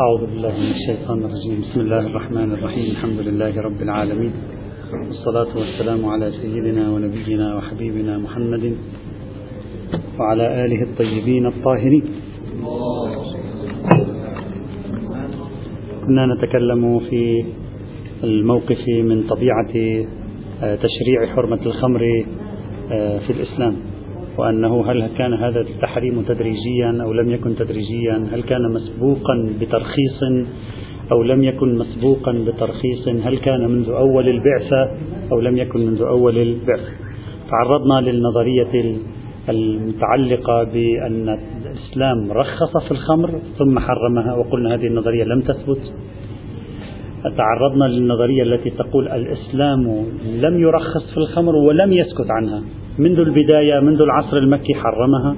أعوذ بالله من الشيطان الرجيم. بسم الله الرحمن الرحيم. الحمد لله رب العالمين. والصلاة والسلام على سيدنا ونبينا وحبيبنا محمد وعلى آله الطيبين الطاهرين. كنا نتكلم في الموقف من طبيعة آه، تشريع حرمة الخمر آه، في الإسلام. وأنه هل كان هذا التحريم تدريجيا أو لم يكن تدريجيا؟ هل كان مسبوقا بترخيص أو لم يكن مسبوقا بترخيص؟ هل كان منذ أول البعثة أو لم يكن منذ أول البعثة؟ تعرضنا للنظرية المتعلقة بأن الإسلام رخص في الخمر ثم حرمها وقلنا هذه النظرية لم تثبت. تعرضنا للنظرية التي تقول الإسلام لم يرخص في الخمر ولم يسكت عنها. منذ البداية منذ العصر المكي حرمها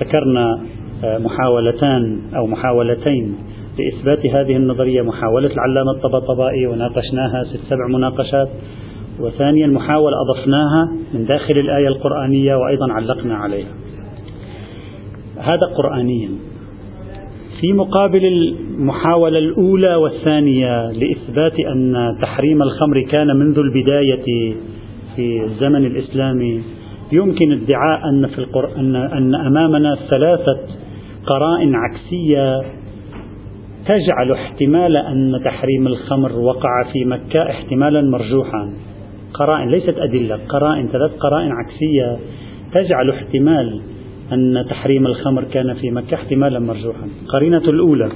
ذكرنا آه، محاولتان أو محاولتين لإثبات هذه النظرية محاولة العلامة الطبطبائي وناقشناها ست سبع مناقشات وثانيا محاولة أضفناها من داخل الآية القرآنية وأيضا علقنا عليها. هذا قرآنيا. في مقابل المحاولة الأولى والثانية لإثبات أن تحريم الخمر كان منذ البداية في الزمن الإسلامي يمكن ادعاء أن في القرآن أن أمامنا ثلاثة قرائن عكسية تجعل احتمال أن تحريم الخمر وقع في مكة احتمالا مرجوحا. قرائن ليست أدلة قرائن ثلاث قرائن عكسية تجعل احتمال أن تحريم الخمر كان في مكة احتمالا مرجوحا. قرينة الأولى.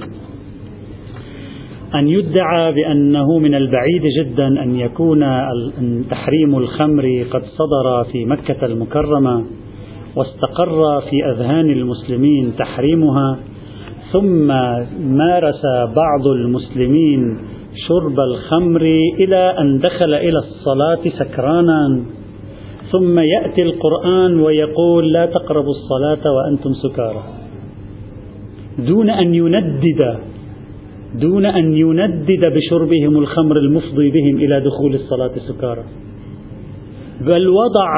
أن يدعى بأنه من البعيد جدا أن يكون تحريم الخمر قد صدر في مكة المكرمة واستقر في أذهان المسلمين تحريمها ثم مارس بعض المسلمين شرب الخمر إلى أن دخل إلى الصلاة سكرانا. ثم يأتي القرآن ويقول لا تقربوا الصلاة وأنتم سكارى. دون أن يندد دون أن يندد بشربهم الخمر المفضي بهم إلى دخول الصلاة سكارى. بل وضع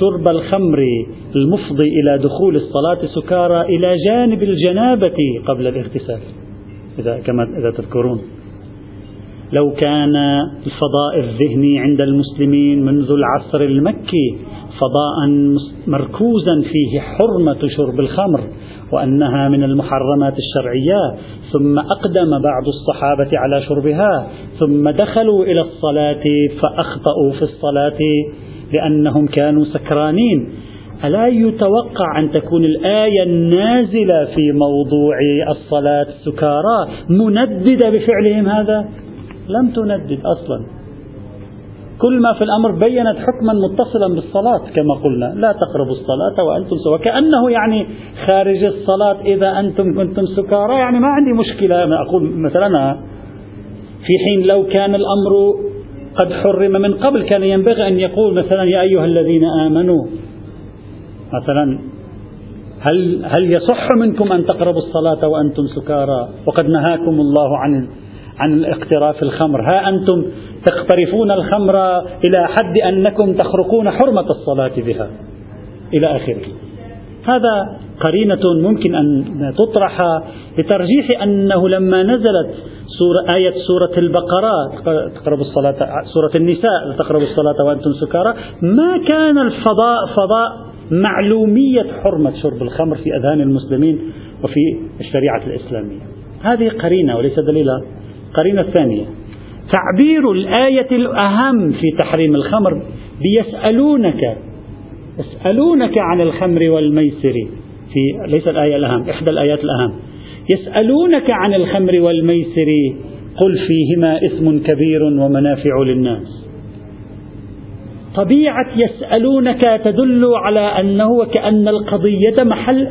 شرب الخمر المفضي إلى دخول الصلاة سكارى إلى جانب الجنابة قبل الاغتسال. إذا كما إذا تذكرون. لو كان الفضاء الذهني عند المسلمين منذ العصر المكي فضاء مركوزا فيه حرمة شرب الخمر وأنها من المحرمات الشرعية. ثم أقدم بعض الصحابة على شربها. ثم دخلوا إلى الصلاة فأخطأوا في الصلاة لأنهم كانوا سكرانين. ألا يتوقع أن تكون الآية النازلة في موضوع الصلاة سكارى منددة بفعلهم هذا؟ لم تندد أصلا. كل ما في الأمر بينت حكما متصلا بالصلاة كما قلنا. لا تقربوا الصلاة وأنتم سواء. كأنه يعني خارج الصلاة إذا أنتم كنتم سكارى. يعني ما عندي مشكلة. أقول مثلا في حين لو كان الأمر قد حرم من قبل كان ينبغي أن يقول مثلا يا أيها الذين آمنوا مثلا هل هل يصح منكم أن تقربوا الصلاة وأنتم سكارى؟ وقد نهاكم الله عن عن الاقتراف الخمر. ها أنتم تقترفون الخمر إلى حد أنكم تخرقون حرمة الصلاة بها إلى آخره. هذا قرينة ممكن أن تطرح لترجيح أنه لما نزلت سورة آية سورة البقرة تقربوا الصلاة سورة النساء تقربوا الصلاة وأنتم سكارى ما كان الفضاء فضاء معلومية حرمة شرب الخمر في أذهان المسلمين وفي الشريعة الإسلامية. هذه قرينة وليس دليلا القرينة الثانية تعبير الآية الأهم في تحريم الخمر بيسألونك يسألونك عن الخمر والميسر في ليس الآية الأهم إحدى الآيات الأهم. يسألونك عن الخمر والميسر قل فيهما إثم كبير ومنافع للناس. طبيعة يسألونك تدل على أنه وكأن القضية محل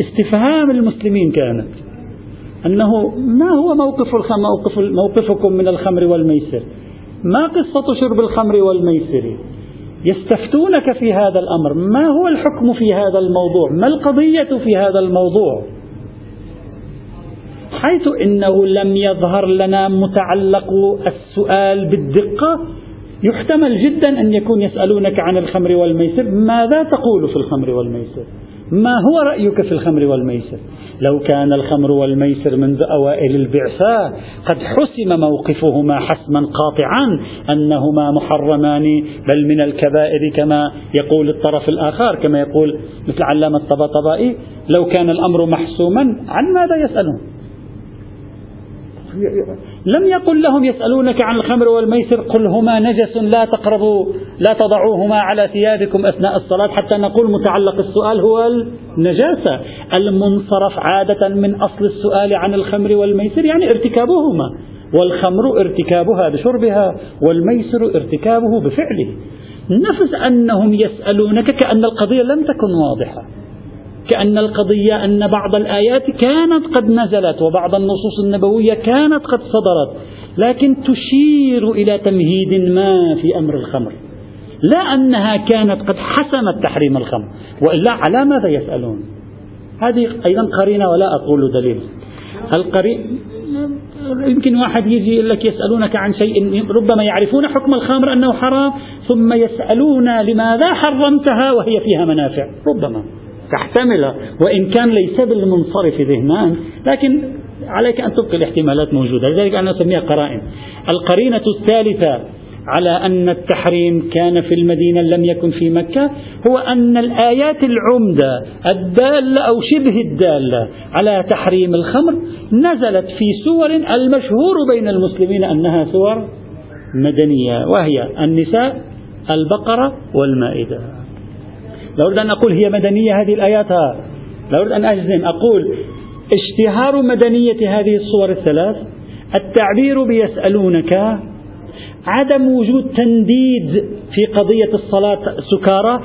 استفهام المسلمين كانت. أنه ما هو موقف موقف موقفكم من الخمر والميسر؟ ما قصة شرب الخمر والميسر؟ يستفتونك في هذا الأمر. ما هو الحكم في هذا الموضوع؟ ما القضية في هذا الموضوع؟ حيث إنه لم يظهر لنا متعلق السؤال بالدقة يحتمل جدا أن يكون يسألونك عن الخمر والميسر. ماذا تقول في الخمر والميسر؟ ما هو رأيك في الخمر والميسر؟ لو كان الخمر والميسر منذ أوائل البعثة قد حسم موقفهما حسما قاطعا أنهما محرمان بل من الكبائر كما يقول الطرف الآخر كما يقول مثل علامة الطباطبائي لو كان الأمر محسوما عن ماذا يسألون لم يقل لهم يسألونك عن الخمر والميسر قل هما نجس لا تقربوا لا تضعوهما على ثيابكم أثناء الصلاة حتى نقول متعلق السؤال هو النجاسة. المنصرف عادة من أصل السؤال عن الخمر والميسر يعني ارتكابهما. والخمر ارتكابها بشربها والميسر ارتكابه بفعله. نفس أنهم يسألونك كأن القضية لم تكن واضحة. كأن القضية أن بعض الآيات كانت قد نزلت وبعض النصوص النبوية كانت قد صدرت لكن تشير إلى تمهيد ما في أمر الخمر. لا أنها كانت قد حسمت تحريم الخمر وإلا على ماذا يسألون؟ هذه أيضا قرينة ولا أقول دليل القرين يمكن واحد يجي يقول لك يسألونك عن شيء ربما يعرفون حكم الخمر أنه حرام ثم يسألون لماذا حرمتها وهي فيها منافع. ربما. تحتمل وإن كان ليس بالمنصرف ذهنان لكن عليك أن تبقي الاحتمالات موجودة. لذلك أنا أسميها قرائن. القرينة الثالثة على أن التحريم كان في المدينة لم يكن في مكة هو أن الآيات العمدة الدالة أو شبه الدالة على تحريم الخمر نزلت في سور المشهور بين المسلمين أنها سور مدنية وهي النساء البقرة والمائدة. لو أريد أن أقول هي مدنية هذه الآيات. لو أريد أن أجزم. أقول اشتهار مدنية هذه الصور الثلاث التعبير بيسألونك عدم وجود تنديد في قضية الصلاة سكارى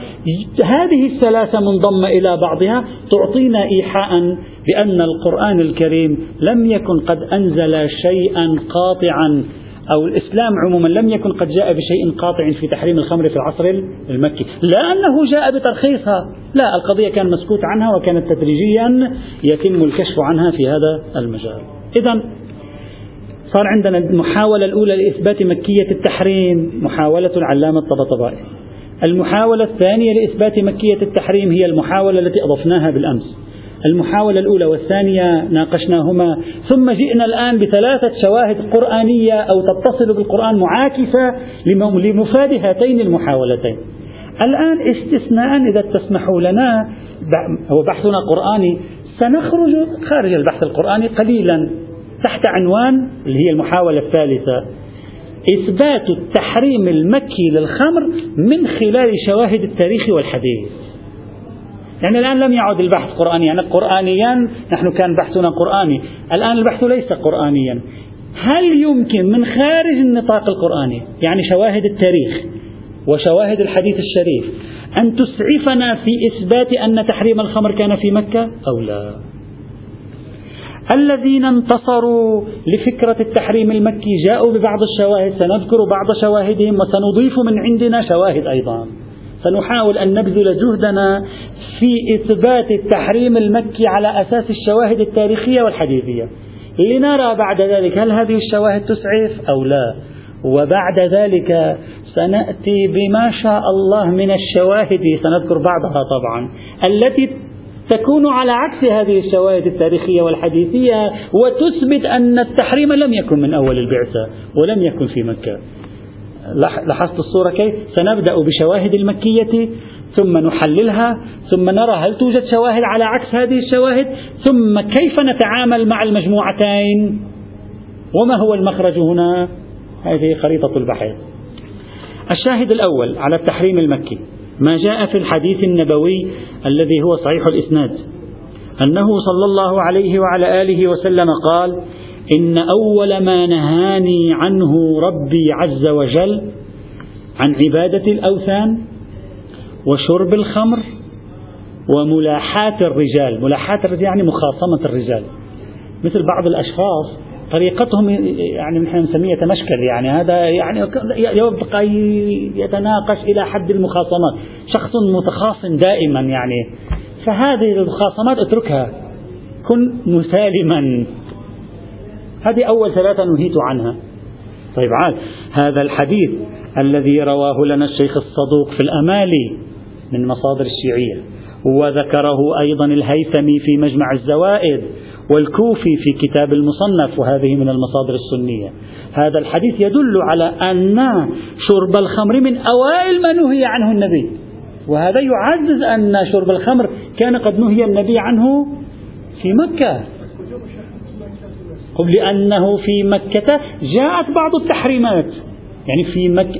هذه الثلاثة منضمة إلى بعضها تعطينا إيحاء بأن القرآن الكريم لم يكن قد أنزل شيئا قاطعا. أو الإسلام عموما لم يكن قد جاء بشيء قاطع في تحريم الخمر في العصر المكي. لا أنه جاء بترخيصها. لا القضية كان مسكوت عنها وكانت تدريجيا يتم الكشف عنها في هذا المجال. إذا صار عندنا المحاولة الأولى لإثبات مكية التحريم محاولة العلامة الطبطبائي. المحاولة الثانية لإثبات مكية التحريم هي المحاولة التي أضفناها بالأمس. المحاولة الأولى والثانية ناقشناهما. ثم جئنا الآن بثلاثة شواهد قرآنية أو تتصل بالقرآن معاكسة لمفاد هاتين المحاولتين. الآن استثناء إذا تسمحوا لنا هو بحثنا قرآني. سنخرج خارج البحث القرآني قليلا تحت عنوان اللي هي المحاولة الثالثة. إثبات التحريم المكي للخمر من خلال شواهد التاريخ والحديث. يعني الآن لم يعد البحث قرآنيا. يعني قرآنيا نحن كان بحثنا قرآني. الآن البحث ليس قرآنيا. هل يمكن من خارج النطاق القرآني يعني شواهد التاريخ وشواهد الحديث الشريف أن تسعفنا في إثبات أن تحريم الخمر كان في مكة أو لا؟ الذين انتصروا لفكرة التحريم المكي جاءوا ببعض الشواهد. سنذكر بعض شواهدهم وسنضيف من عندنا شواهد أيضا. سنحاول أن نبذل جهدنا في إثبات التحريم المكي على أساس الشواهد التاريخية والحديثية. لنرى بعد ذلك هل هذه الشواهد تسعف أو لا. وبعد ذلك سنأتي بما شاء الله من الشواهد سنذكر بعضها طبعا التي تكون على عكس هذه الشواهد التاريخية والحديثية وتثبت أن التحريم لم يكن من أول البعثة ولم يكن في مكة. لاحظت الصورة كيف؟ سنبدأ بشواهد المكية ثم نحللها ثم نرى هل توجد شواهد على عكس هذه الشواهد ثم كيف نتعامل مع المجموعتين؟ وما هو المخرج هنا؟ هذه خريطة البحث الشاهد الأول على التحريم المكي ما جاء في الحديث النبوي الذي هو صحيح الإسناد أنه صلى الله عليه وعلى آله وسلم قال إن أول ما نهاني عنه ربي عز وجل عن عبادة الأوثان وشرب الخمر وملاحاة الرجال. ملاحاة الرجال يعني مخاصمة الرجال. مثل بعض الأشخاص طريقتهم يعني نحن نسميه يتمشكل يعني. هذا يعني يبقى يتناقش إلى حد المخاصمات. شخص متخاصم دائما يعني. فهذه المخاصمات اتركها. كن مسالما. هذه أول ثلاثة نهيت عنها. طيب عاد. هذا الحديث الذي رواه لنا الشيخ الصدوق في الأمالي من مصادر الشيعية وذكره أيضا الهيثمي في مجمع الزوائد والكوفي في كتاب المصنف وهذه من المصادر السنية. هذا الحديث يدل على أن شرب الخمر من أوائل ما نهي عنه النبي. وهذا يعزز أن شرب الخمر كان قد نهي النبي عنه في مكة. لأنه في مكة جاءت بعض التحريمات. يعني في مكة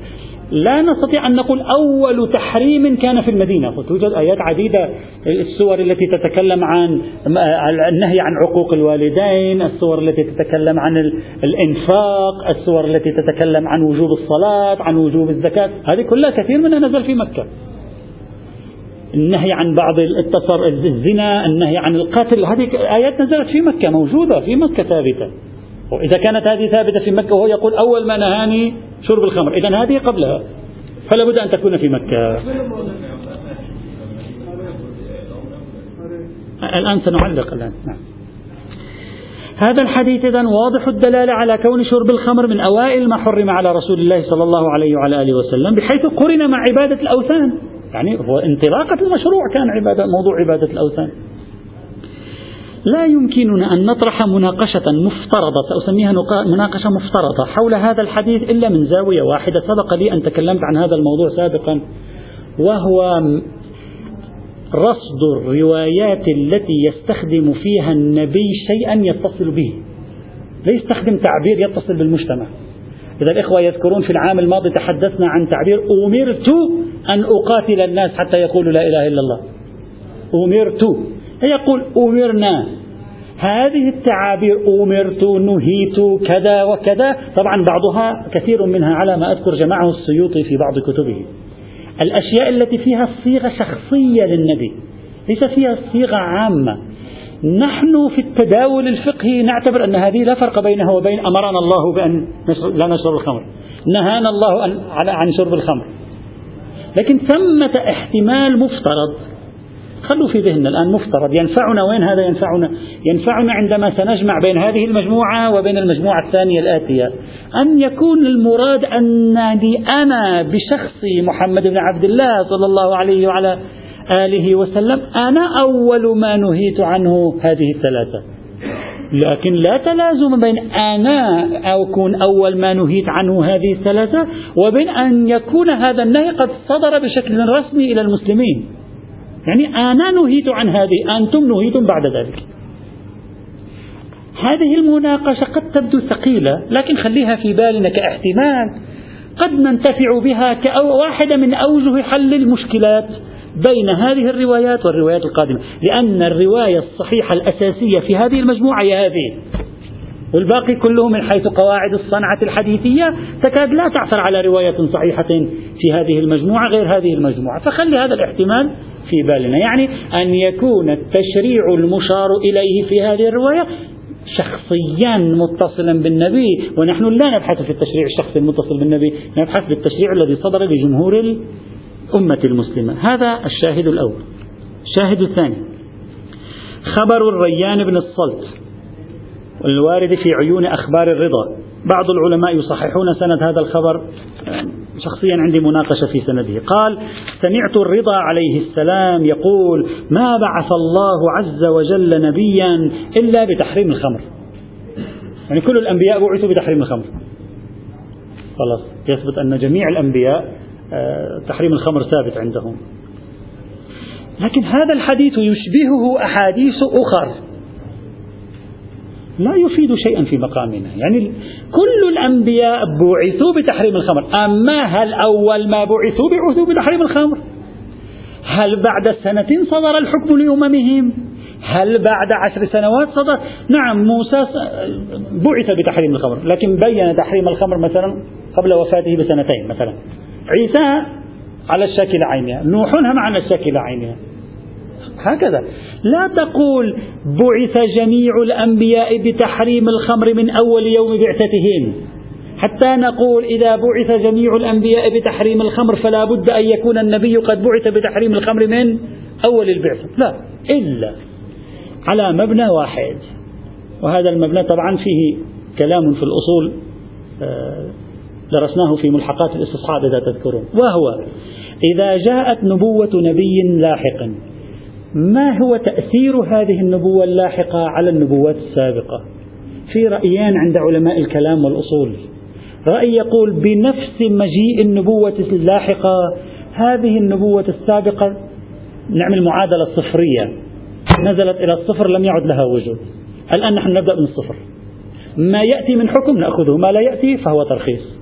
لا نستطيع أن نقول أول تحريم كان في المدينة. توجد آيات عديدة السور التي تتكلم عن النهي عن عقوق الوالدين السور التي تتكلم عن الإنفاق السور التي تتكلم عن وجوب الصلاة عن وجوب الزكاة. هذه كلها كثير منها نزل في مكة. النهي عن بعض التصر الزنا النهي عن القتل هذه آيات نزلت في مكة موجودة في مكة ثابتة. وإذا كانت هذه ثابتة في مكة وهو يقول أول ما نهاني شرب الخمر. إذا هذه قبلها. فلا بد أن تكون في مكة. الآن سنعلق الآن. نعم. هذا الحديث إذا واضح الدلالة على كون شرب الخمر من أوائل ما حرم على رسول الله صلى الله عليه وعلى آله وسلم بحيث قرن مع عبادة الأوثان. يعني هو انطلاقة المشروع كان عبادة موضوع عبادة الأوثان. لا يمكننا أن نطرح مناقشة مفترضة سأسميها مناقشة مفترضة حول هذا الحديث إلا من زاوية واحدة. سبق لي أن تكلمت عن هذا الموضوع سابقا وهو رصد الروايات التي يستخدم فيها النبي شيئا يتصل به. لا يستخدم تعبير يتصل بالمجتمع. إذا الإخوة يذكرون في العام الماضي تحدثنا عن تعبير أمرت أن أقاتل الناس حتى يقولوا لا إله إلا الله. أمرت. يقول أمرنا. هذه التعابير أمرت نهيت كذا وكذا. طبعا بعضها كثير منها على ما أذكر جمعه السيوطي في بعض كتبه. الأشياء التي فيها صيغة شخصية للنبي ليس فيها صيغة عامة. نحن في التداول الفقهي نعتبر أن هذه لا فرق بينها وبين أمرنا الله بأن لا نشرب الخمر. نهانا الله عن شرب الخمر. لكن ثمة احتمال مفترض. خلوا في ذهننا الآن مفترض. ينفعنا وين هذا؟ ينفعنا ينفعنا عندما سنجمع بين هذه المجموعة وبين المجموعة الثانية الآتية. أن يكون المراد أنني أنا بشخصي محمد بن عبد الله صلى الله عليه وعلى آله وسلم أنا أول ما نهيت عنه هذه الثلاثة. لكن لا تلازم بين أنا أو أكون أول ما نهيت عنه هذه الثلاثة وبين أن يكون هذا النهي قد صدر بشكل رسمي إلى المسلمين. يعني أنا نهيت عن هذه أنتم نهيتم بعد ذلك. هذه المناقشة قد تبدو ثقيلة لكن خليها في بالنا كاحتمال. قد ننتفع بها كواحدة من أوجه حل المشكلات. بين هذه الروايات والروايات القادمة. لأن الرواية الصحيحة الأساسية في هذه المجموعة هي هذه والباقي كله من حيث قواعد الصنعة الحديثية تكاد لا تعثر على رواية صحيحة في هذه المجموعة غير هذه المجموعة. فخلي هذا الاحتمال في بالنا. يعني أن يكون التشريع المشار إليه في هذه الرواية شخصيا متصلا بالنبي ونحن لا نبحث في التشريع الشخصي المتصل بالنبي نبحث بالتشريع الذي صدر لجمهور الأمة المسلمة. هذا الشاهد الأول. الشاهد الثاني. خبر الريان بن الصلت والوارد في عيون أخبار الرضا. بعض العلماء يصححون سند هذا الخبر. شخصيا عندي مناقشة في سنده. قال سمعت الرضا عليه السلام يقول ما بعث الله عز وجل نبيا إلا بتحريم الخمر. يعني كل الأنبياء بعثوا بتحريم الخمر. خلاص يثبت أن جميع الأنبياء تحريم الخمر ثابت عندهم. لكن هذا الحديث يشبهه أحاديث أخر. لا يفيد شيئا في مقامنا. يعني كل الأنبياء بعثوا بتحريم الخمر. أما هل أول ما بعثوا بعثوا بتحريم الخمر؟ هل بعد سنة صدر الحكم لأممهم؟ هل بعد عشر سنوات صدر؟ نعم موسى بعث بتحريم الخمر. لكن بين تحريم الخمر مثلا قبل وفاته بسنتين مثلا. عيسى على الشكل عينها نوح هم على الشكل عينها هكذا. لا تقول بعث جميع الأنبياء بتحريم الخمر من أول يوم بعثتهم حتى نقول إذا بعث جميع الأنبياء بتحريم الخمر فلا بد أن يكون النبي قد بعث بتحريم الخمر من أول البعثة. لا إلا على مبنى واحد. وهذا المبنى طبعا فيه كلام في الأصول آه، درسناه في ملحقات الاستصحاب إذا تذكرون. وهو إذا جاءت نبوة نبي لاحق ما هو تأثير هذه النبوة اللاحقة على النبوات السابقة؟ في رأيين عند علماء الكلام والأصول. رأي يقول بنفس مجيء النبوة اللاحقة هذه النبوة السابقة نعمل معادلة صفرية نزلت إلى الصفر لم يعد لها وجود. الآن نحن نبدأ من الصفر. ما يأتي من حكم نأخذه ما لا يأتي فهو ترخيص.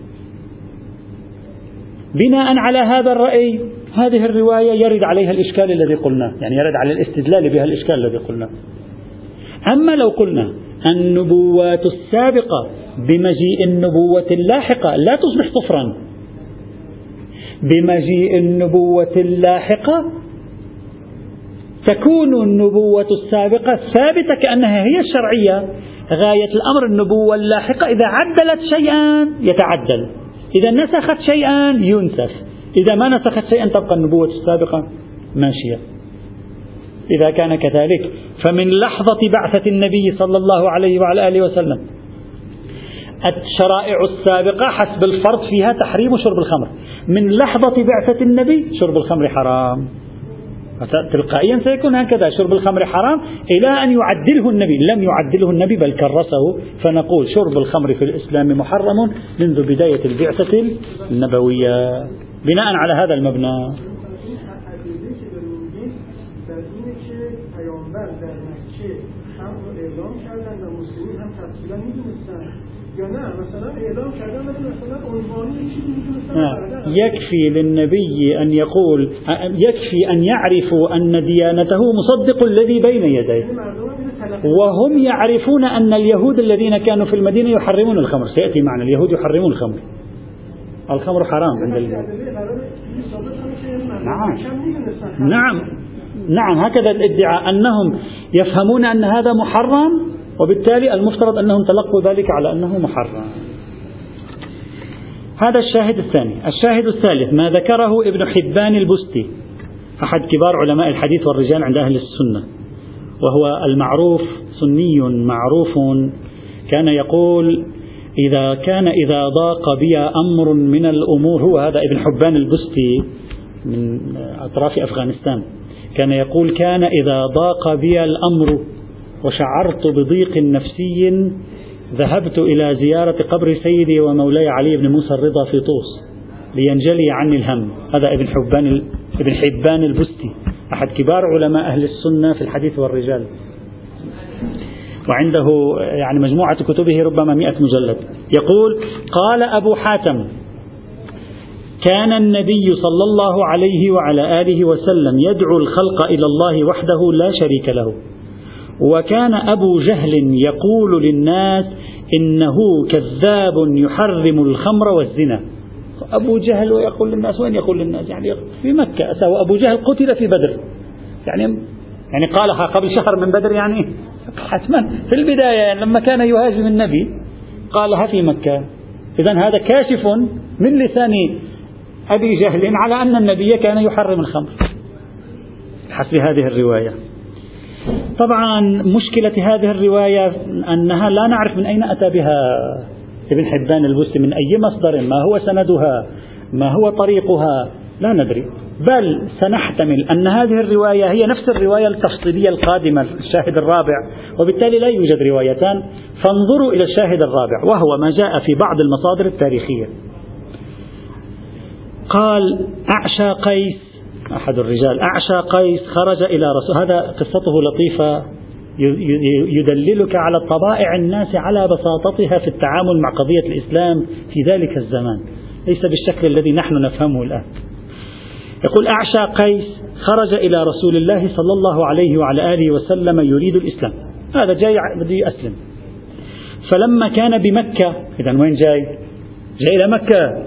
بناء على هذا الرأي هذه الرواية يرد عليها الإشكال الذي قلناه يعني يرد على الاستدلال بها الإشكال الذي قلناه أما لو قلنا النبوات السابقة بمجيء النبوة اللاحقة لا تصبح صفرا بمجيء النبوة اللاحقة تكون النبوة السابقة ثابتة كأنها هي الشرعية. غاية الأمر النبوة اللاحقة إذا عدلت شيئا يتعدل. إذا نسخت شيئا ينسخ. إذا ما نسخت شيئا تبقى النبوة السابقة ماشية. إذا كان كذلك فمن لحظة بعثة النبي صلى الله عليه وعلى آله وسلم الشرائع السابقة حسب الفرض فيها تحريم شرب الخمر. من لحظة بعثة النبي شرب الخمر حرام. تلقائيا سيكون هكذا. شرب الخمر حرام إلى أن يعدله النبي. لم يعدله النبي بل كرسه. فنقول شرب الخمر في الإسلام محرم منذ بداية البعثة النبوية. بناء على هذا المبنى. يكفي للنبي أن يقول يكفي أن يعرفوا أن ديانته مصدق الذي بين يديه وهم يعرفون أن اليهود الذين كانوا في المدينة يحرمون الخمر. سيأتي معنا اليهود يحرمون الخمر. الخمر حرام عند اليهود. نعم. نعم. نعم. هكذا الادعاء أنهم يفهمون أن هذا محرم. وبالتالي المفترض أنهم تلقوا ذلك على أنه محرم. هذا الشاهد الثاني. الشاهد الثالث ما ذكره ابن حبان البستي أحد كبار علماء الحديث والرجال عند أهل السنة وهو المعروف سني معروف كان يقول إذا كان إذا ضاق بي أمر من الأمور هو هذا ابن حبان البستي من أطراف أفغانستان كان يقول كان إذا ضاق بي الأمر وشعرت بضيق نفسي ذهبت إلى زيارة قبر سيدي ومولاي علي بن موسى الرضا في طوس لينجلي عني الهم. هذا ابن حبان ابن حبان البستي أحد كبار علماء أهل السنة في الحديث والرجال. وعنده يعني مجموعة كتبه ربما مئة مجلد. يقول قال أبو حاتم كان النبي صلى الله عليه وعلى آله وسلم يدعو الخلق إلى الله وحده لا شريك له. وكان أبو جهل يقول للناس إنه كذاب يحرم الخمر والزنا. أبو جهل ويقول للناس وين يقول للناس؟ يعني في مكة أسا أبو جهل قتل في بدر. يعني يعني قالها قبل شهر من بدر يعني؟ حتما. في البداية لما كان يهاجم النبي قالها في مكة. إذا هذا كاشف من لسان أبي جهل على أن النبي كان يحرم الخمر. حسب هذه الرواية. طبعا مشكلة هذه الرواية أنها لا نعرف من أين أتى بها. ابن حبان البستي من أي مصدر ما هو سندها ما هو طريقها لا ندري. بل سنحتمل أن هذه الرواية هي نفس الرواية التفصيلية القادمة الشاهد الرابع وبالتالي لا يوجد روايتان. فانظروا إلى الشاهد الرابع وهو ما جاء في بعض المصادر التاريخية. قال أعشى قيس أحد الرجال. أعشى قيس خرج إلى رسول هذا قصته لطيفة. يدللك على طبائع الناس على بساطتها في التعامل مع قضية الإسلام في ذلك الزمان. ليس بالشكل الذي نحن نفهمه الآن. يقول أعشى قيس خرج إلى رسول الله صلى الله عليه وعلى آله وسلم يريد الإسلام. هذا جاي بده يأسلم فلما كان بمكة إذا وين جاي؟ جاي إلى مكة.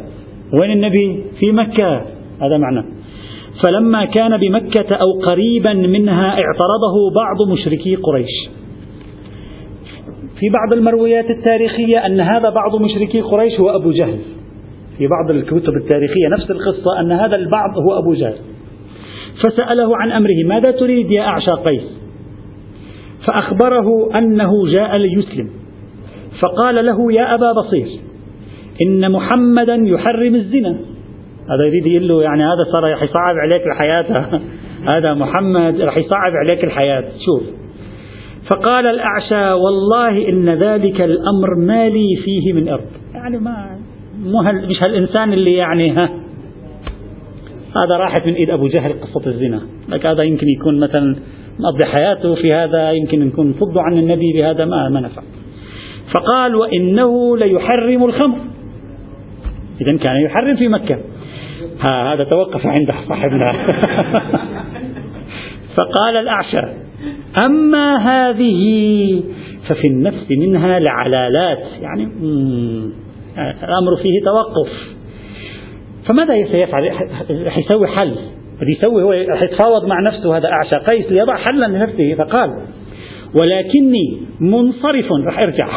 وين النبي؟ في مكة. هذا معنى فلما كان بمكة أو قريبا منها اعترضه بعض مشركي قريش. في بعض المرويات التاريخية أن هذا بعض مشركي قريش هو أبو جهل. في بعض الكتب التاريخية نفس القصة أن هذا البعض هو أبو جهل. فسأله عن أمره ماذا تريد يا أعشى قيس؟ فأخبره أنه جاء ليسلم. فقال له يا أبا بصير إن محمدا يحرم الزنا. هذا يريد يقول له يعني هذا صار يصعب عليك الحياة. هذا محمد راح يصعب عليك الحياة. شوف. فقال الأعشى والله إن ذلك الأمر ما لي فيه من إرض. يعني ما مو هل مش هالإنسان اللي يعني ها. هذا راحت من إيد أبو جهل قصة الزنا. لك هذا يمكن يكون مثلا مقضي حياته في هذا يمكن يكون صدوا عن النبي بهذا ما ما نفع فقال وإنه ليحرم الخمر. إذا كان يحرم في مكة. ها هذا توقف عند صاحبنا. فقال الأعشى أما هذه ففي النفس منها لعلالات يعني الأمر فيه توقف. فماذا سيفعل؟ رح يسوي حل. بده يسوي هو رح يتفاوض مع نفسه هذا أعشى. قيس ليضع حلا لنفسه فقال ولكني منصرف. رح ارجع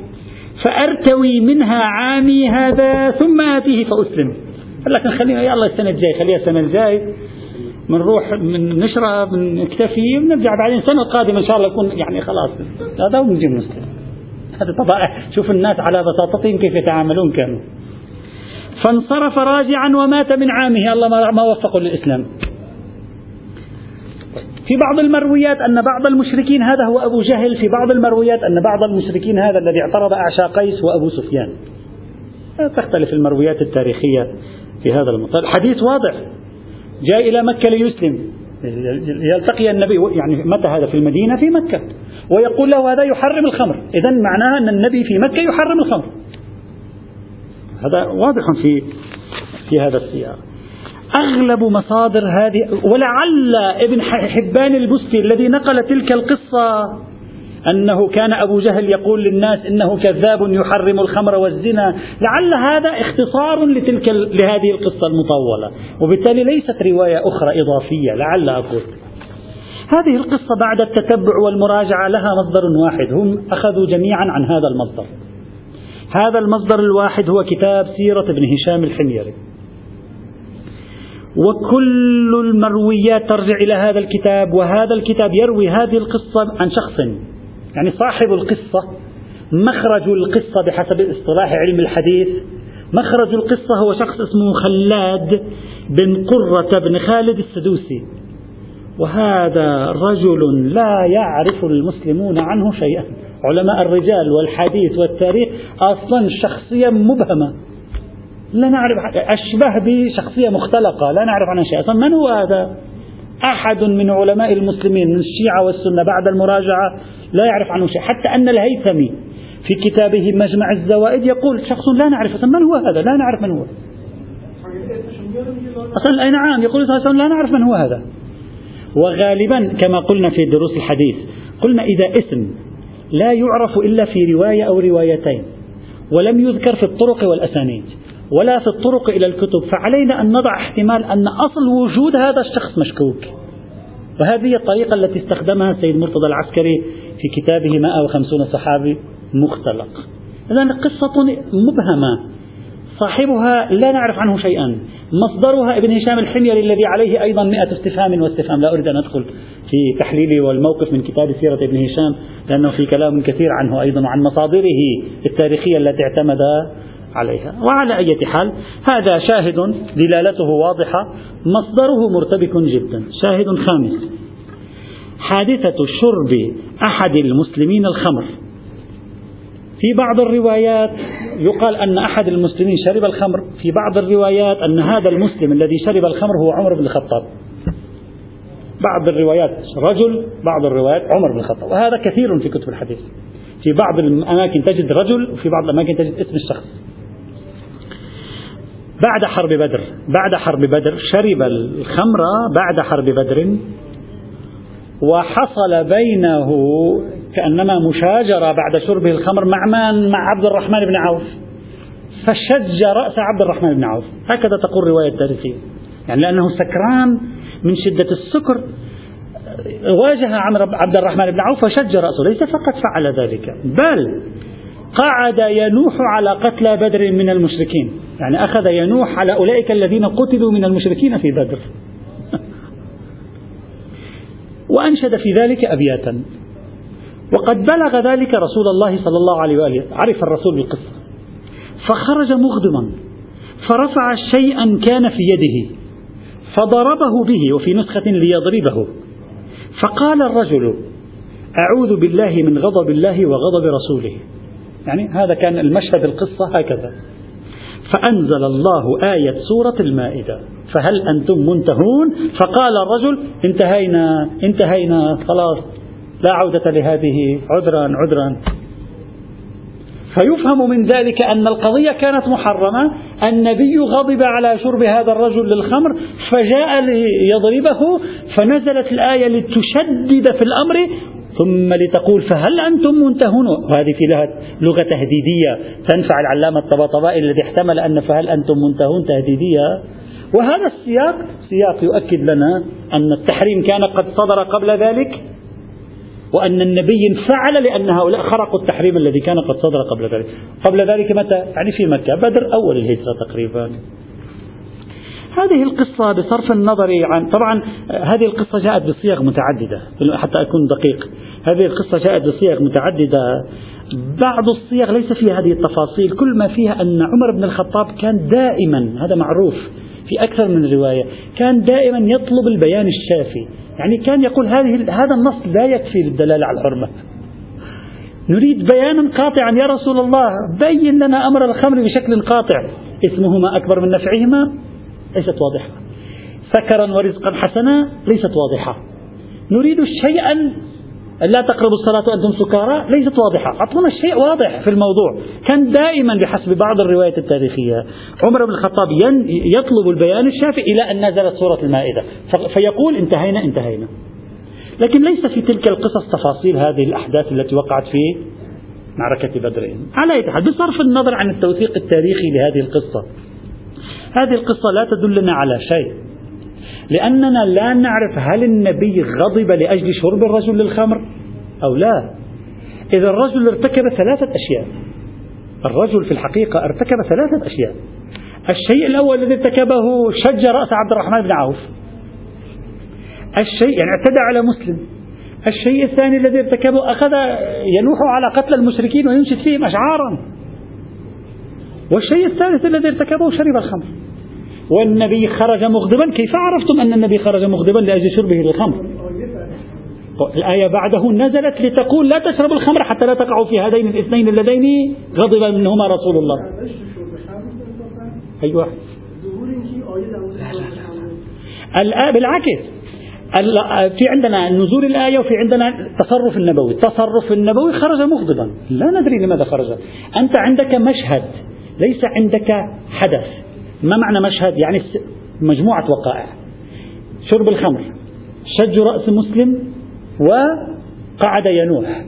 فأرتوي منها عامي هذا ثم آتيه فأسلم. قال لك خلينا يلا السنة الجاي خليها السنة الجاي بنروح من نشرب نكتفي ونرجع بعدين السنة القادمة إن شاء الله يكون يعني خلاص. هذا ونجي مسلم هذا طبعا. شوف الناس على بساطتهم كيف يتعاملون كانوا. فانصرف راجعا ومات من عامه. الله ما وفقه للإسلام. في بعض المرويات أن بعض المشركين هذا هو أبو جهل. في بعض المرويات أن بعض المشركين هذا الذي اعترض أعشى قيس وأبو سفيان. تختلف المرويات التاريخية. في هذا المطار. الحديث واضح. جاء إلى مكة ليسلم. يلتقي النبي يعني متى هذا؟ في المدينة في مكة. ويقول له هذا يحرم الخمر. إذا معناها أن النبي في مكة يحرم الخمر. هذا واضح في في هذا السياق. أغلب مصادر هذه ولعل ابن حبان البستي الذي نقل تلك القصة أنه كان أبو جهل يقول للناس إنه كذاب يحرم الخمر والزنا. لعل هذا اختصار لتلك لهذه القصة المطولة. وبالتالي ليست رواية أخرى إضافية لعل أقول. هذه القصة بعد التتبع والمراجعة لها مصدر واحد. هم أخذوا جميعا عن هذا المصدر. هذا المصدر الواحد هو كتاب سيرة ابن هشام الحميري. وكل المرويات ترجع إلى هذا الكتاب وهذا الكتاب يروي هذه القصة عن شخص يعني صاحب القصة مخرج القصة بحسب اصطلاح علم الحديث. مخرج القصة هو شخص اسمه خلاد بن قرة بن خالد السدوسي. وهذا رجل لا يعرف المسلمون عنه شيئا. علماء الرجال والحديث والتاريخ أصلا شخصية مبهمة. لا نعرف أشبه بشخصية مختلقة. لا نعرف عنها شيئا. من هو هذا؟ أحد من علماء المسلمين من الشيعة والسنة بعد المراجعة. لا يعرف عنه شيء. حتى أن الهيثمي في كتابه مجمع الزوائد يقول شخص لا نعرف من هو هذا؟ لا نعرف من هو. أصلا أي نعم يقول صلى الله عليه وسلم لا نعرف من هو هذا. وغالبا كما قلنا في دروس الحديث قلنا إذا اسم لا يعرف إلا في رواية أو روايتين ولم يذكر في الطرق والأسانيد ولا في الطرق إلى الكتب فعلينا أن نضع احتمال أن أصل وجود هذا الشخص مشكوك. وهذه الطريقة التي استخدمها السيد مرتضى العسكري في كتابه 150 صحابي مختلق. إذا قصة مبهمة. صاحبها لا نعرف عنه شيئا. مصدرها ابن هشام الحميري الذي عليه أيضا مئة استفهام واستفهام. لا أريد أن أدخل في تحليلي والموقف من كتاب سيرة ابن هشام لأنه في كلام كثير عنه أيضا وعن مصادره التاريخية التي اعتمد عليها. وعلى أي حال هذا شاهد دلالته واضحة. مصدره مرتبك جدا. شاهد خامس. حادثة شرب أحد المسلمين الخمر. في بعض الروايات يقال أن أحد المسلمين شرب الخمر. في بعض الروايات أن هذا المسلم الذي شرب الخمر هو عمر بن الخطاب. بعض الروايات رجل بعض الروايات عمر بن الخطاب. وهذا كثير في كتب الحديث. في بعض الأماكن تجد رجل وفي بعض الأماكن تجد اسم الشخص. بعد حرب بدر بعد حرب بدر شرب الخمر بعد حرب بدر وحصل بينه كأنما مشاجرة بعد شربه الخمر مع من؟ مع عبد الرحمن بن عوف. فشج رأس عبد الرحمن بن عوف. هكذا تقول رواية التاريخية. يعني لأنه سكران من شدة السكر واجه عبد الرحمن بن عوف وشج رأسه. ليس فقط فعل ذلك بل قعد ينوح على قتلى بدر من المشركين. يعني أخذ ينوح على أولئك الذين قتلوا من المشركين في بدر. وأنشد في ذلك أبياتا. وقد بلغ ذلك رسول الله صلى الله عليه وآله. عرف الرسول بالقصة. فخرج مغضبا فرفع شيئا كان في يده. فضربه به وفي نسخة ليضربه. فقال الرجل أعوذ بالله من غضب الله وغضب رسوله. يعني هذا كان المشهد القصة هكذا. فأنزل الله آية سورة المائدة. فهل أنتم منتهون؟ فقال الرجل انتهينا انتهينا خلاص لا عودة لهذه عذرا عذرا. فيفهم من ذلك أن القضية كانت محرمة النبي غضب على شرب هذا الرجل للخمر فجاء ليضربه فنزلت الآية لتشدد في الأمر ثم لتقول فهل أنتم منتهون؟ وهذه في لها لغة تهديدية تنفع العلامة الطباطبائي الذي احتمل أن فهل أنتم منتهون تهديدية؟ وهذا السياق سياق يؤكد لنا أن التحريم كان قد صدر قبل ذلك وأن النبي انفعل لأن هؤلاء خرقوا التحريم الذي كان قد صدر قبل ذلك. قبل ذلك متى؟ يعني في مكة بدر أول الهجرة تقريبا. هذه القصة بصرف النظر عن طبعا هذه القصة جاءت بصيغ متعددة حتى أكون دقيق. هذه القصة جاءت بصيغ متعددة. بعض الصيغ ليس فيها هذه التفاصيل كل ما فيها أن عمر بن الخطاب كان دائما هذا معروف في أكثر من رواية كان دائما يطلب البيان الشافي. يعني كان يقول هذه هذا النص لا يكفي للدلالة على الحرمة. نريد بيانا قاطعا يا رسول الله بين لنا أمر الخمر بشكل قاطع. اسمهما أكبر من نفعهما. ليست واضحة. سكرا ورزقا حسنا ليست واضحة. نريد شيئا لا تقربوا الصلاة وأنتم سكارى ليست واضحة. أعطونا شيء واضح في الموضوع. كان دائما بحسب بعض الروايات التاريخية. عمر بن الخطاب يطلب البيان الشافي إلى أن نزلت سورة المائدة. فيقول انتهينا انتهينا. لكن ليس في تلك القصص تفاصيل هذه الأحداث التي وقعت في معركة بدر. على أي بصرف النظر عن التوثيق التاريخي لهذه القصة هذه القصة لا تدلنا على شيء لأننا لا نعرف هل النبي غضب لأجل شرب الرجل للخمر أو لا. إذا الرجل ارتكب ثلاثة أشياء الرجل في الحقيقة ارتكب ثلاثة أشياء. الشيء الأول الذي ارتكبه شج رأس عبد الرحمن بن عوف. الشيء يعني اعتدى على مسلم. الشيء الثاني الذي ارتكبه أخذ يلوح على قتل المشركين وينشد فيهم أشعارا. والشيء الثالث الذي ارتكبه شرب الخمر. والنبي خرج مغضبا. كيف عرفتم أن النبي خرج مغضبا لأجل شربه للخمر؟ الآية بعده نزلت لتقول لا تشربوا الخمر حتى لا تقعوا في هذين الاثنين اللذين غضب منهما رسول الله. أي واحد لا بالعكس في عندنا نزول الآية وفي عندنا التصرف النبوي. التصرف النبوي خرج مغضبا. لا ندري لماذا خرج. أنت عندك مشهد ليس عندك حدث. ما معنى مشهد؟ يعني مجموعة وقائع. شرب الخمر شج رأس مسلم وقعد ينوح.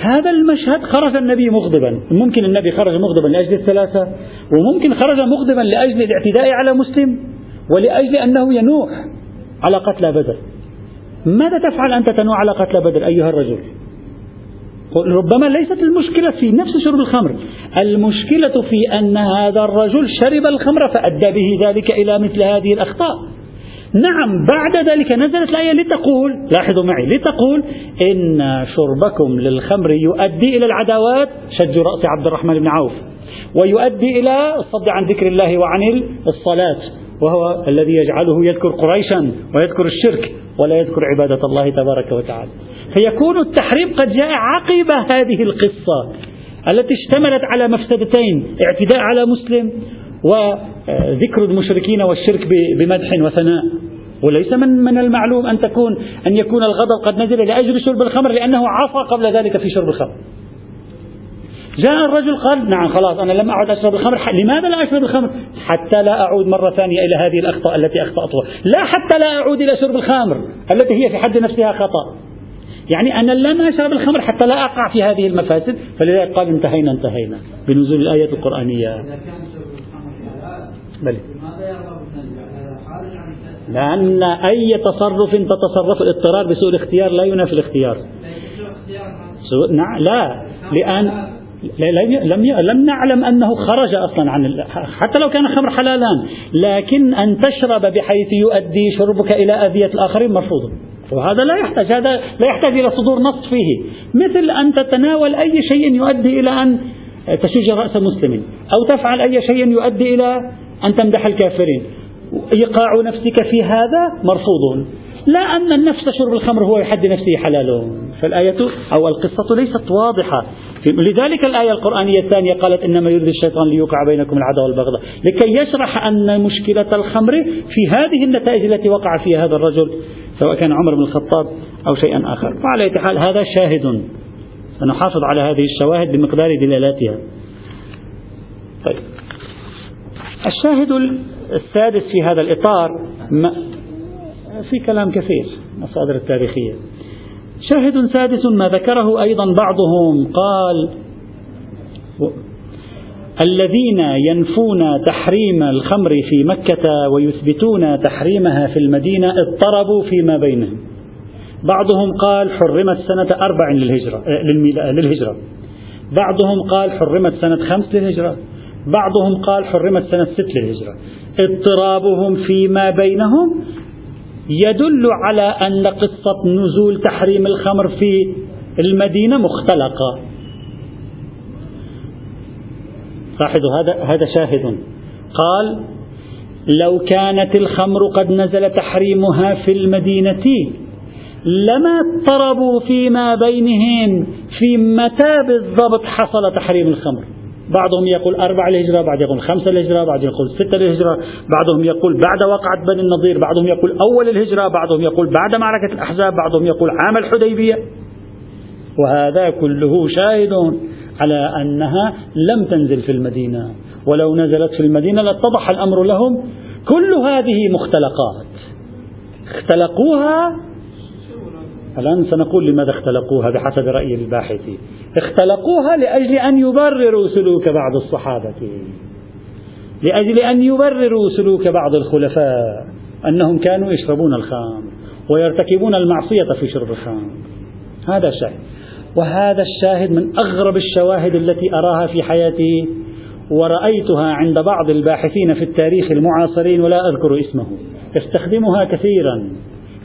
هذا المشهد خرج النبي مغضبا. ممكن النبي خرج مغضبا لأجل الثلاثة وممكن خرج مغضبا لأجل الاعتداء على مسلم ولأجل أنه ينوح على قتل بدر. ماذا تفعل أنت تنوح على قتل بدر أيها الرجل؟ ربما ليست المشكلة في نفس شرب الخمر. المشكلة في أن هذا الرجل شرب الخمر فأدى به ذلك إلى مثل هذه الأخطاء. نعم بعد ذلك نزلت الآية لتقول لاحظوا معي لتقول إن شربكم للخمر يؤدي إلى العداوات. شج رأس عبد الرحمن بن عوف. ويؤدي إلى الصد عن ذكر الله وعن الصلاة. وهو الذي يجعله يذكر قريشا ويذكر الشرك ولا يذكر عبادة الله تبارك وتعالى. فيكون التحريم قد جاء عقب هذه القصة التي اشتملت على مفسدتين اعتداء على مسلم وذكر المشركين والشرك بمدح وثناء وليس من من المعلوم أن تكون أن يكون الغضب قد نزل لأجل شرب الخمر لأنه عصى قبل ذلك في شرب الخمر. جاء الرجل قال نعم خلاص أنا لم أعد أشرب الخمر لماذا لا أشرب الخمر؟ حتى لا أعود مرة ثانية إلى هذه الأخطاء التي أخطأتها، لا حتى لا أعود إلى شرب الخمر التي هي في حد نفسها خطأ. يعني أنا لن أشرب الخمر حتى لا أقع في هذه المفاسد فلذلك قال انتهينا انتهينا بنزول الآية القرآنية. بل لأن أي تصرف تتصرف الاضطرار بسوء الاختيار لا ينافي الاختيار. سوء نعم لا. لأن لم لم نعلم أنه خرج أصلا عن حتى لو كان الخمر حلالا لكن أن تشرب بحيث يؤدي شربك إلى أذية الآخرين مرفوض. وهذا لا يحتاج هذا لا يحتاج إلى صدور نص فيه. مثل أن تتناول أي شيء يؤدي إلى أن تشج رأس مسلم أو تفعل أي شيء يؤدي إلى أن تمدح الكافرين. إيقاع نفسك في هذا مرفوض. لا أن النفس شرب الخمر هو يحد نفسه حلال فالآية أو القصة ليست واضحة. لذلك الآية القرآنية الثانية قالت إنما يريد الشيطان ليوقع بينكم العداوة والبغضاء. لكي يشرح أن مشكلة الخمر في هذه النتائج التي وقع فيها هذا الرجل. سواء كان عمر بن الخطاب أو شيئا آخر. وعلى حال هذا شاهد سنحافظ على هذه الشواهد بمقدار دلالاتها. طيب. الشاهد السادس في هذا الإطار في كلام كثير مصادر التاريخية. شاهد سادس ما ذكره أيضا بعضهم قال الذين ينفون تحريم الخمر في مكة ويثبتون تحريمها في المدينة اضطربوا فيما بينهم. بعضهم قال حرمت سنة أربع للهجرة, للهجرة. بعضهم قال حرمت سنة خمس للهجرة. بعضهم قال حرمت سنة ست للهجرة. اضطرابهم فيما بينهم يدل على أن قصة نزول تحريم الخمر في المدينة مختلقة. لاحظوا هذا هذا شاهد. قال لو كانت الخمر قد نزل تحريمها في المدينة لما اضطربوا فيما بينهم في متى بالضبط حصل تحريم الخمر؟ بعضهم يقول أربعة الهجرة بعض يقول خمسة الهجرة بعض يقول ستة الهجرة بعضهم يقول بعد وقعة بني النضير بعضهم يقول أول الهجرة بعضهم يقول بعد معركة الأحزاب بعضهم يقول عام الحديبية. وهذا كله شاهد. على أنها لم تنزل في المدينة. ولو نزلت في المدينة لاتضح الأمر لهم. كل هذه مختلقات. اختلقوها؟ الآن سنقول لماذا اختلقوها بحسب رأي الباحثين اختلقوها لأجل أن يبرروا سلوك بعض الصحابة. لأجل أن يبرروا سلوك بعض الخلفاء. أنهم كانوا يشربون الخمر ويرتكبون المعصية في شرب الخمر هذا الشاهد وهذا الشاهد من أغرب الشواهد التي أراها في حياتي ورأيتها عند بعض الباحثين في التاريخ المعاصرين ولا أذكر اسمه. يستخدمها كثيرا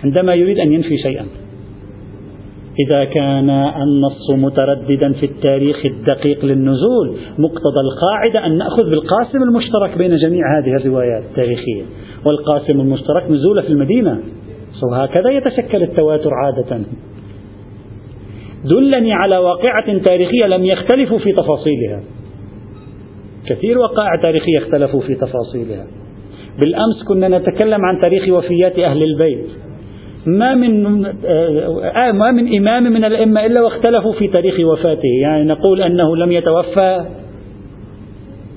عندما يريد أن ينفي شيئا. إذا كان النص مترددا في التاريخ الدقيق للنزول مقتضى القاعدة أن نأخذ بالقاسم المشترك بين جميع هذه الروايات التاريخية. والقاسم المشترك نزول في المدينة. وهكذا يتشكل التواتر عادة. دلني على واقعة تاريخية لم يختلفوا في تفاصيلها. كثير وقائع تاريخية اختلفوا في تفاصيلها. بالأمس كنا نتكلم عن تاريخ وفيات أهل البيت. ما من آه ما من إمام من الأئمة إلا واختلفوا في تاريخ وفاته. يعني نقول أنه لم يتوفى.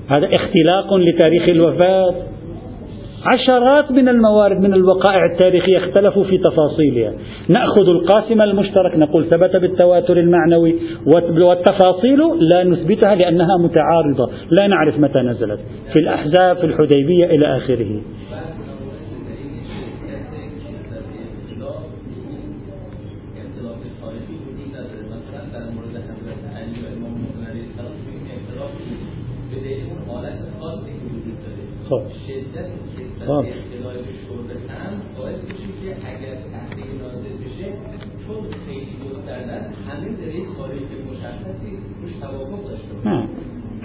هذا اختلاق لتاريخ الوفاة. عشرات من الموارد من الوقائع التاريخية اختلفوا في تفاصيلها. نأخذ القاسم المشترك نقول ثبت بالتواتر المعنوي والتفاصيل لا نثبتها لأنها متعارضة. لا نعرف متى نزلت. في الأحزاب في الحديبية إلى آخره. خب. خب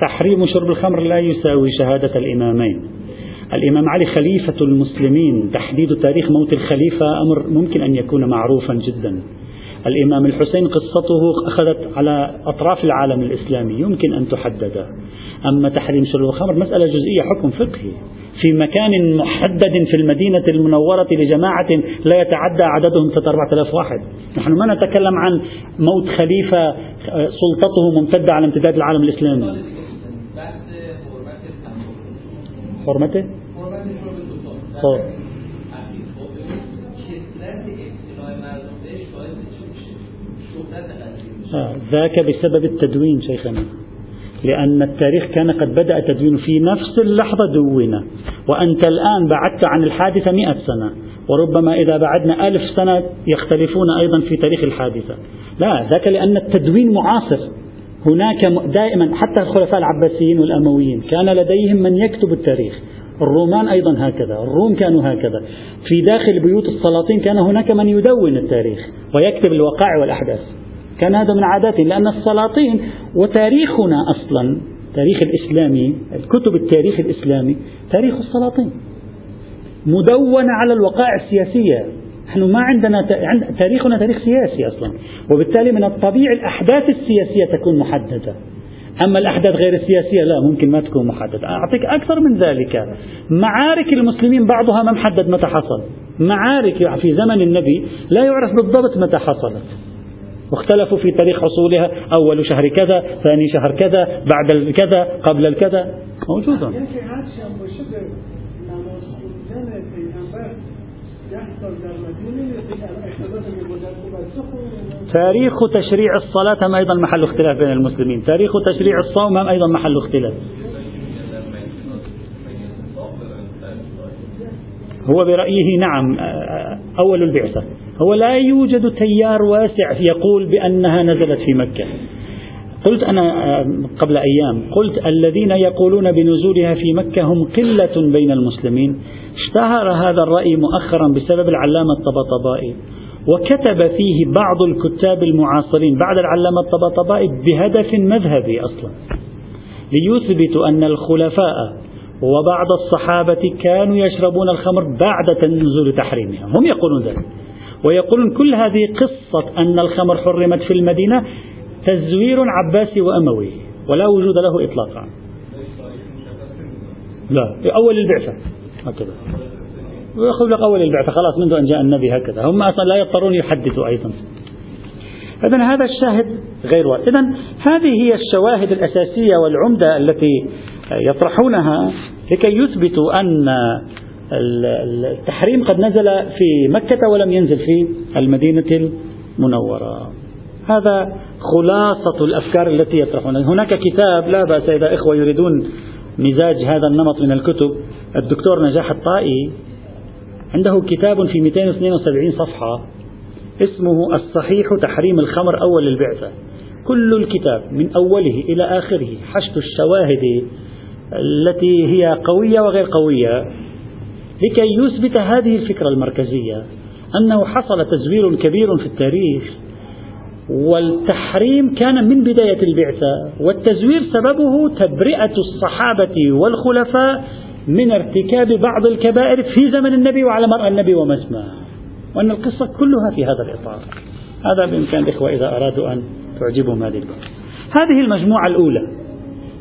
تحريم شرب الخمر لا يساوي شهادة الإمامين. الإمام علي خليفة المسلمين تحديد تاريخ موت الخليفة أمر ممكن أن يكون معروفا جدا. الإمام الحسين قصته أخذت على أطراف العالم الإسلامي يمكن أن تحدد. أما تحريم شرب الخمر مسألة جزئية حكم فقهي. في مكان محدد في المدينة المنورة لجماعة لا يتعدى عددهم 4000 واحد. نحن ما نتكلم عن موت خليفة سلطته ممتدة على امتداد العالم الإسلامي. حرمته؟ ذاك بسبب التدوين شيخنا. لأن التاريخ كان قد بدأ تدوين في نفس اللحظة دون وأنت الآن بعدت عن الحادثة مئة سنة. وربما إذا بعدنا ألف سنة يختلفون أيضا في تاريخ الحادثة. لا ذاك لأن التدوين معاصر. هناك دائما حتى الخلفاء العباسيين والأمويين كان لديهم من يكتب التاريخ. الرومان أيضا هكذا الروم كانوا هكذا. في داخل بيوت السلاطين كان هناك من يدون التاريخ ويكتب الوقائع والأحداث. كان هذا من عاداتهم لأن السلاطين وتاريخنا أصلا تاريخ الإسلامي الكتب التاريخ الإسلامي تاريخ السلاطين. مدونة على الوقائع السياسية. نحن ما عندنا تاريخنا تاريخ سياسي أصلا. وبالتالي من الطبيعي الأحداث السياسية تكون محددة. أما الأحداث غير السياسية لا ممكن ما تكون محددة. أعطيك أكثر من ذلك. معارك المسلمين بعضها ما محدد متى حصل. معارك في زمن النبي لا يعرف بالضبط متى حصلت. واختلفوا في تاريخ حصولها أول شهر كذا ثاني شهر كذا بعد الكذا قبل الكذا موجودة. تاريخ تشريع الصلاة هم أيضا محل اختلاف بين المسلمين. تاريخ تشريع الصوم هم أيضا محل اختلاف. هو برأيه نعم أول البعثة. هو لا يوجد تيار واسع يقول بأنها نزلت في مكة. قلت أنا قبل أيام قلت الذين يقولون بنزولها في مكة هم قلة بين المسلمين. اشتهر هذا الرأي مؤخرا بسبب العلامة الطبطبائي وكتب فيه بعض الكتاب المعاصرين بعد العلامة الطبطبائي بهدف مذهبي أصلا ليثبتوا أن الخلفاء وبعض الصحابة كانوا يشربون الخمر بعد تنزل تحريمها. هم يقولون ذلك. ويقولون كل هذه قصة أن الخمر حرمت في المدينة تزوير عباسي وأموي ولا وجود له إطلاقا. لا أول البعثة. هكذا. ويقول لك أول البعثة. خلاص منذ أن جاء النبي هكذا. هم أصلا لا يضطرون يحدثوا أيضا. إذا هذا الشاهد غير واحد إذا هذه هي الشواهد الأساسية والعمدة التي يطرحونها لكي يثبتوا أن التحريم قد نزل في مكة ولم ينزل في المدينة المنورة. هذا خلاصة الأفكار التي يطرحونها هناك كتاب لا بأس إذا إخوة يريدون مزاج هذا النمط من الكتب. الدكتور نجاح الطائي عنده كتاب في 272 صفحة اسمه الصحيح تحريم الخمر أول البعثة كل الكتاب من أوله إلى آخره حشد الشواهد التي هي قوية وغير قوية. لكي يثبت هذه الفكرة المركزية أنه حصل تزوير كبير في التاريخ والتحريم كان من بداية البعثة والتزوير سببه تبرئة الصحابة والخلفاء من ارتكاب بعض الكبائر في زمن النبي وعلى مرأى النبي ومسماه وأن القصة كلها في هذا الإطار. هذا بإمكان الإخوة إذا أرادوا أن تعجبهم هذه البحث هذه المجموعة الأولى.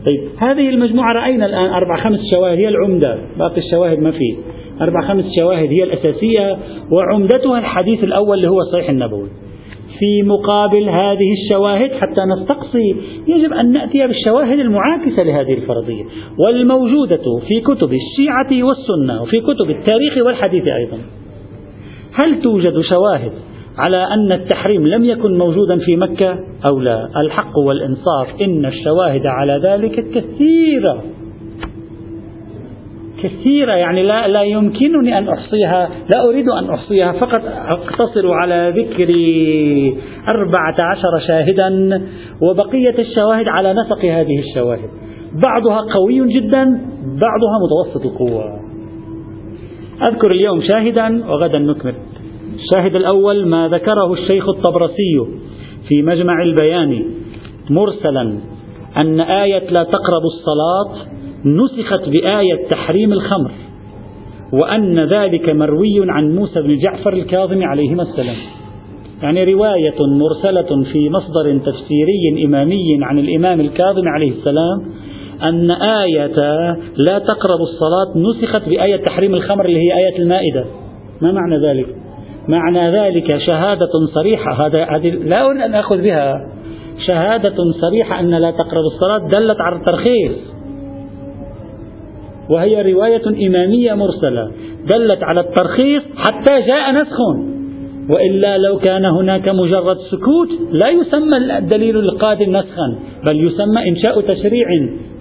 طيب هذه المجموعة رأينا الآن أربع خمس شواهد هي العمدة باقي الشواهد ما فيه. أربع خمس شواهد هي الأساسية وعمدتها الحديث الأول اللي هو الصحيح النبوي. في مقابل هذه الشواهد حتى نستقصي يجب أن نأتي بالشواهد المعاكسة لهذه الفرضية. والموجودة في كتب الشيعة والسنة وفي كتب التاريخ والحديث أيضا. هل توجد شواهد على أن التحريم لم يكن موجودا في مكة أو لا؟ الحق والإنصاف إن الشواهد على ذلك كثيرة. كثيرة يعني لا, لا يمكنني أن أحصيها لا أريد أن أحصيها فقط أقتصر على ذكر أربعة عشر شاهدا وبقية الشواهد على نسق هذه الشواهد. بعضها قوي جدا بعضها متوسط القوة. أذكر اليوم شاهدا وغدا نكمل. الشاهد الأول ما ذكره الشيخ الطبرسي في مجمع البيان مرسلا أن آية لا تقربوا الصلاة نسخت بآية تحريم الخمر وأن ذلك مروي عن موسى بن جعفر الكاظم عليهما السلام. يعني رواية مرسلة في مصدر تفسيري إمامي عن الإمام الكاظم عليه السلام أن آية لا تقرب الصلاة نسخت بآية تحريم الخمر اللي هي آية المائدة. ما معنى ذلك؟ معنى ذلك شهادة صريحة. هذا هذه لا أريد أن أخذ بها. شهادة صريحة أن لا تقرب الصلاة دلت على الترخيص. وهي رواية إمامية مرسلة دلت على الترخيص حتى جاء نسخ. وإلا لو كان هناك مجرد سكوت لا يسمى الدليل القادم نسخا بل يسمى إنشاء تشريع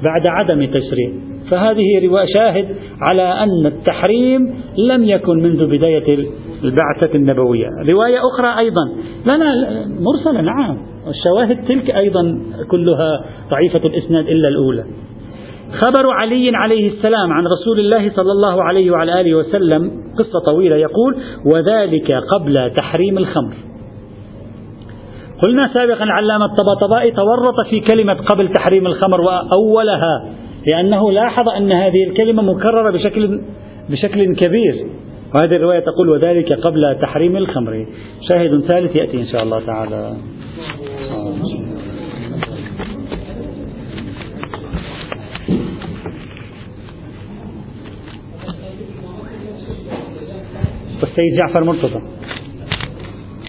بعد عدم تشريع. فهذه رواية شاهد على أن التحريم لم يكن منذ بداية البعثة النبوية. رواية أخرى أيضا. لنا مرسلة نعم. الشواهد تلك أيضا كلها ضعيفة الإسناد إلا الأولى. خبر علي عليه السلام عن رسول الله صلى الله عليه وعلى آله وسلم قصة طويلة يقول وذلك قبل تحريم الخمر. قلنا سابقا العلامة الطباطبائي تورط في كلمة قبل تحريم الخمر وأولها لأنه لاحظ أن هذه الكلمة مكررة بشكل بشكل كبير. وهذه الرواية تقول وذلك قبل تحريم الخمر. شاهد ثالث يأتي إن شاء الله تعالى. والسيد جعفر مرتضى.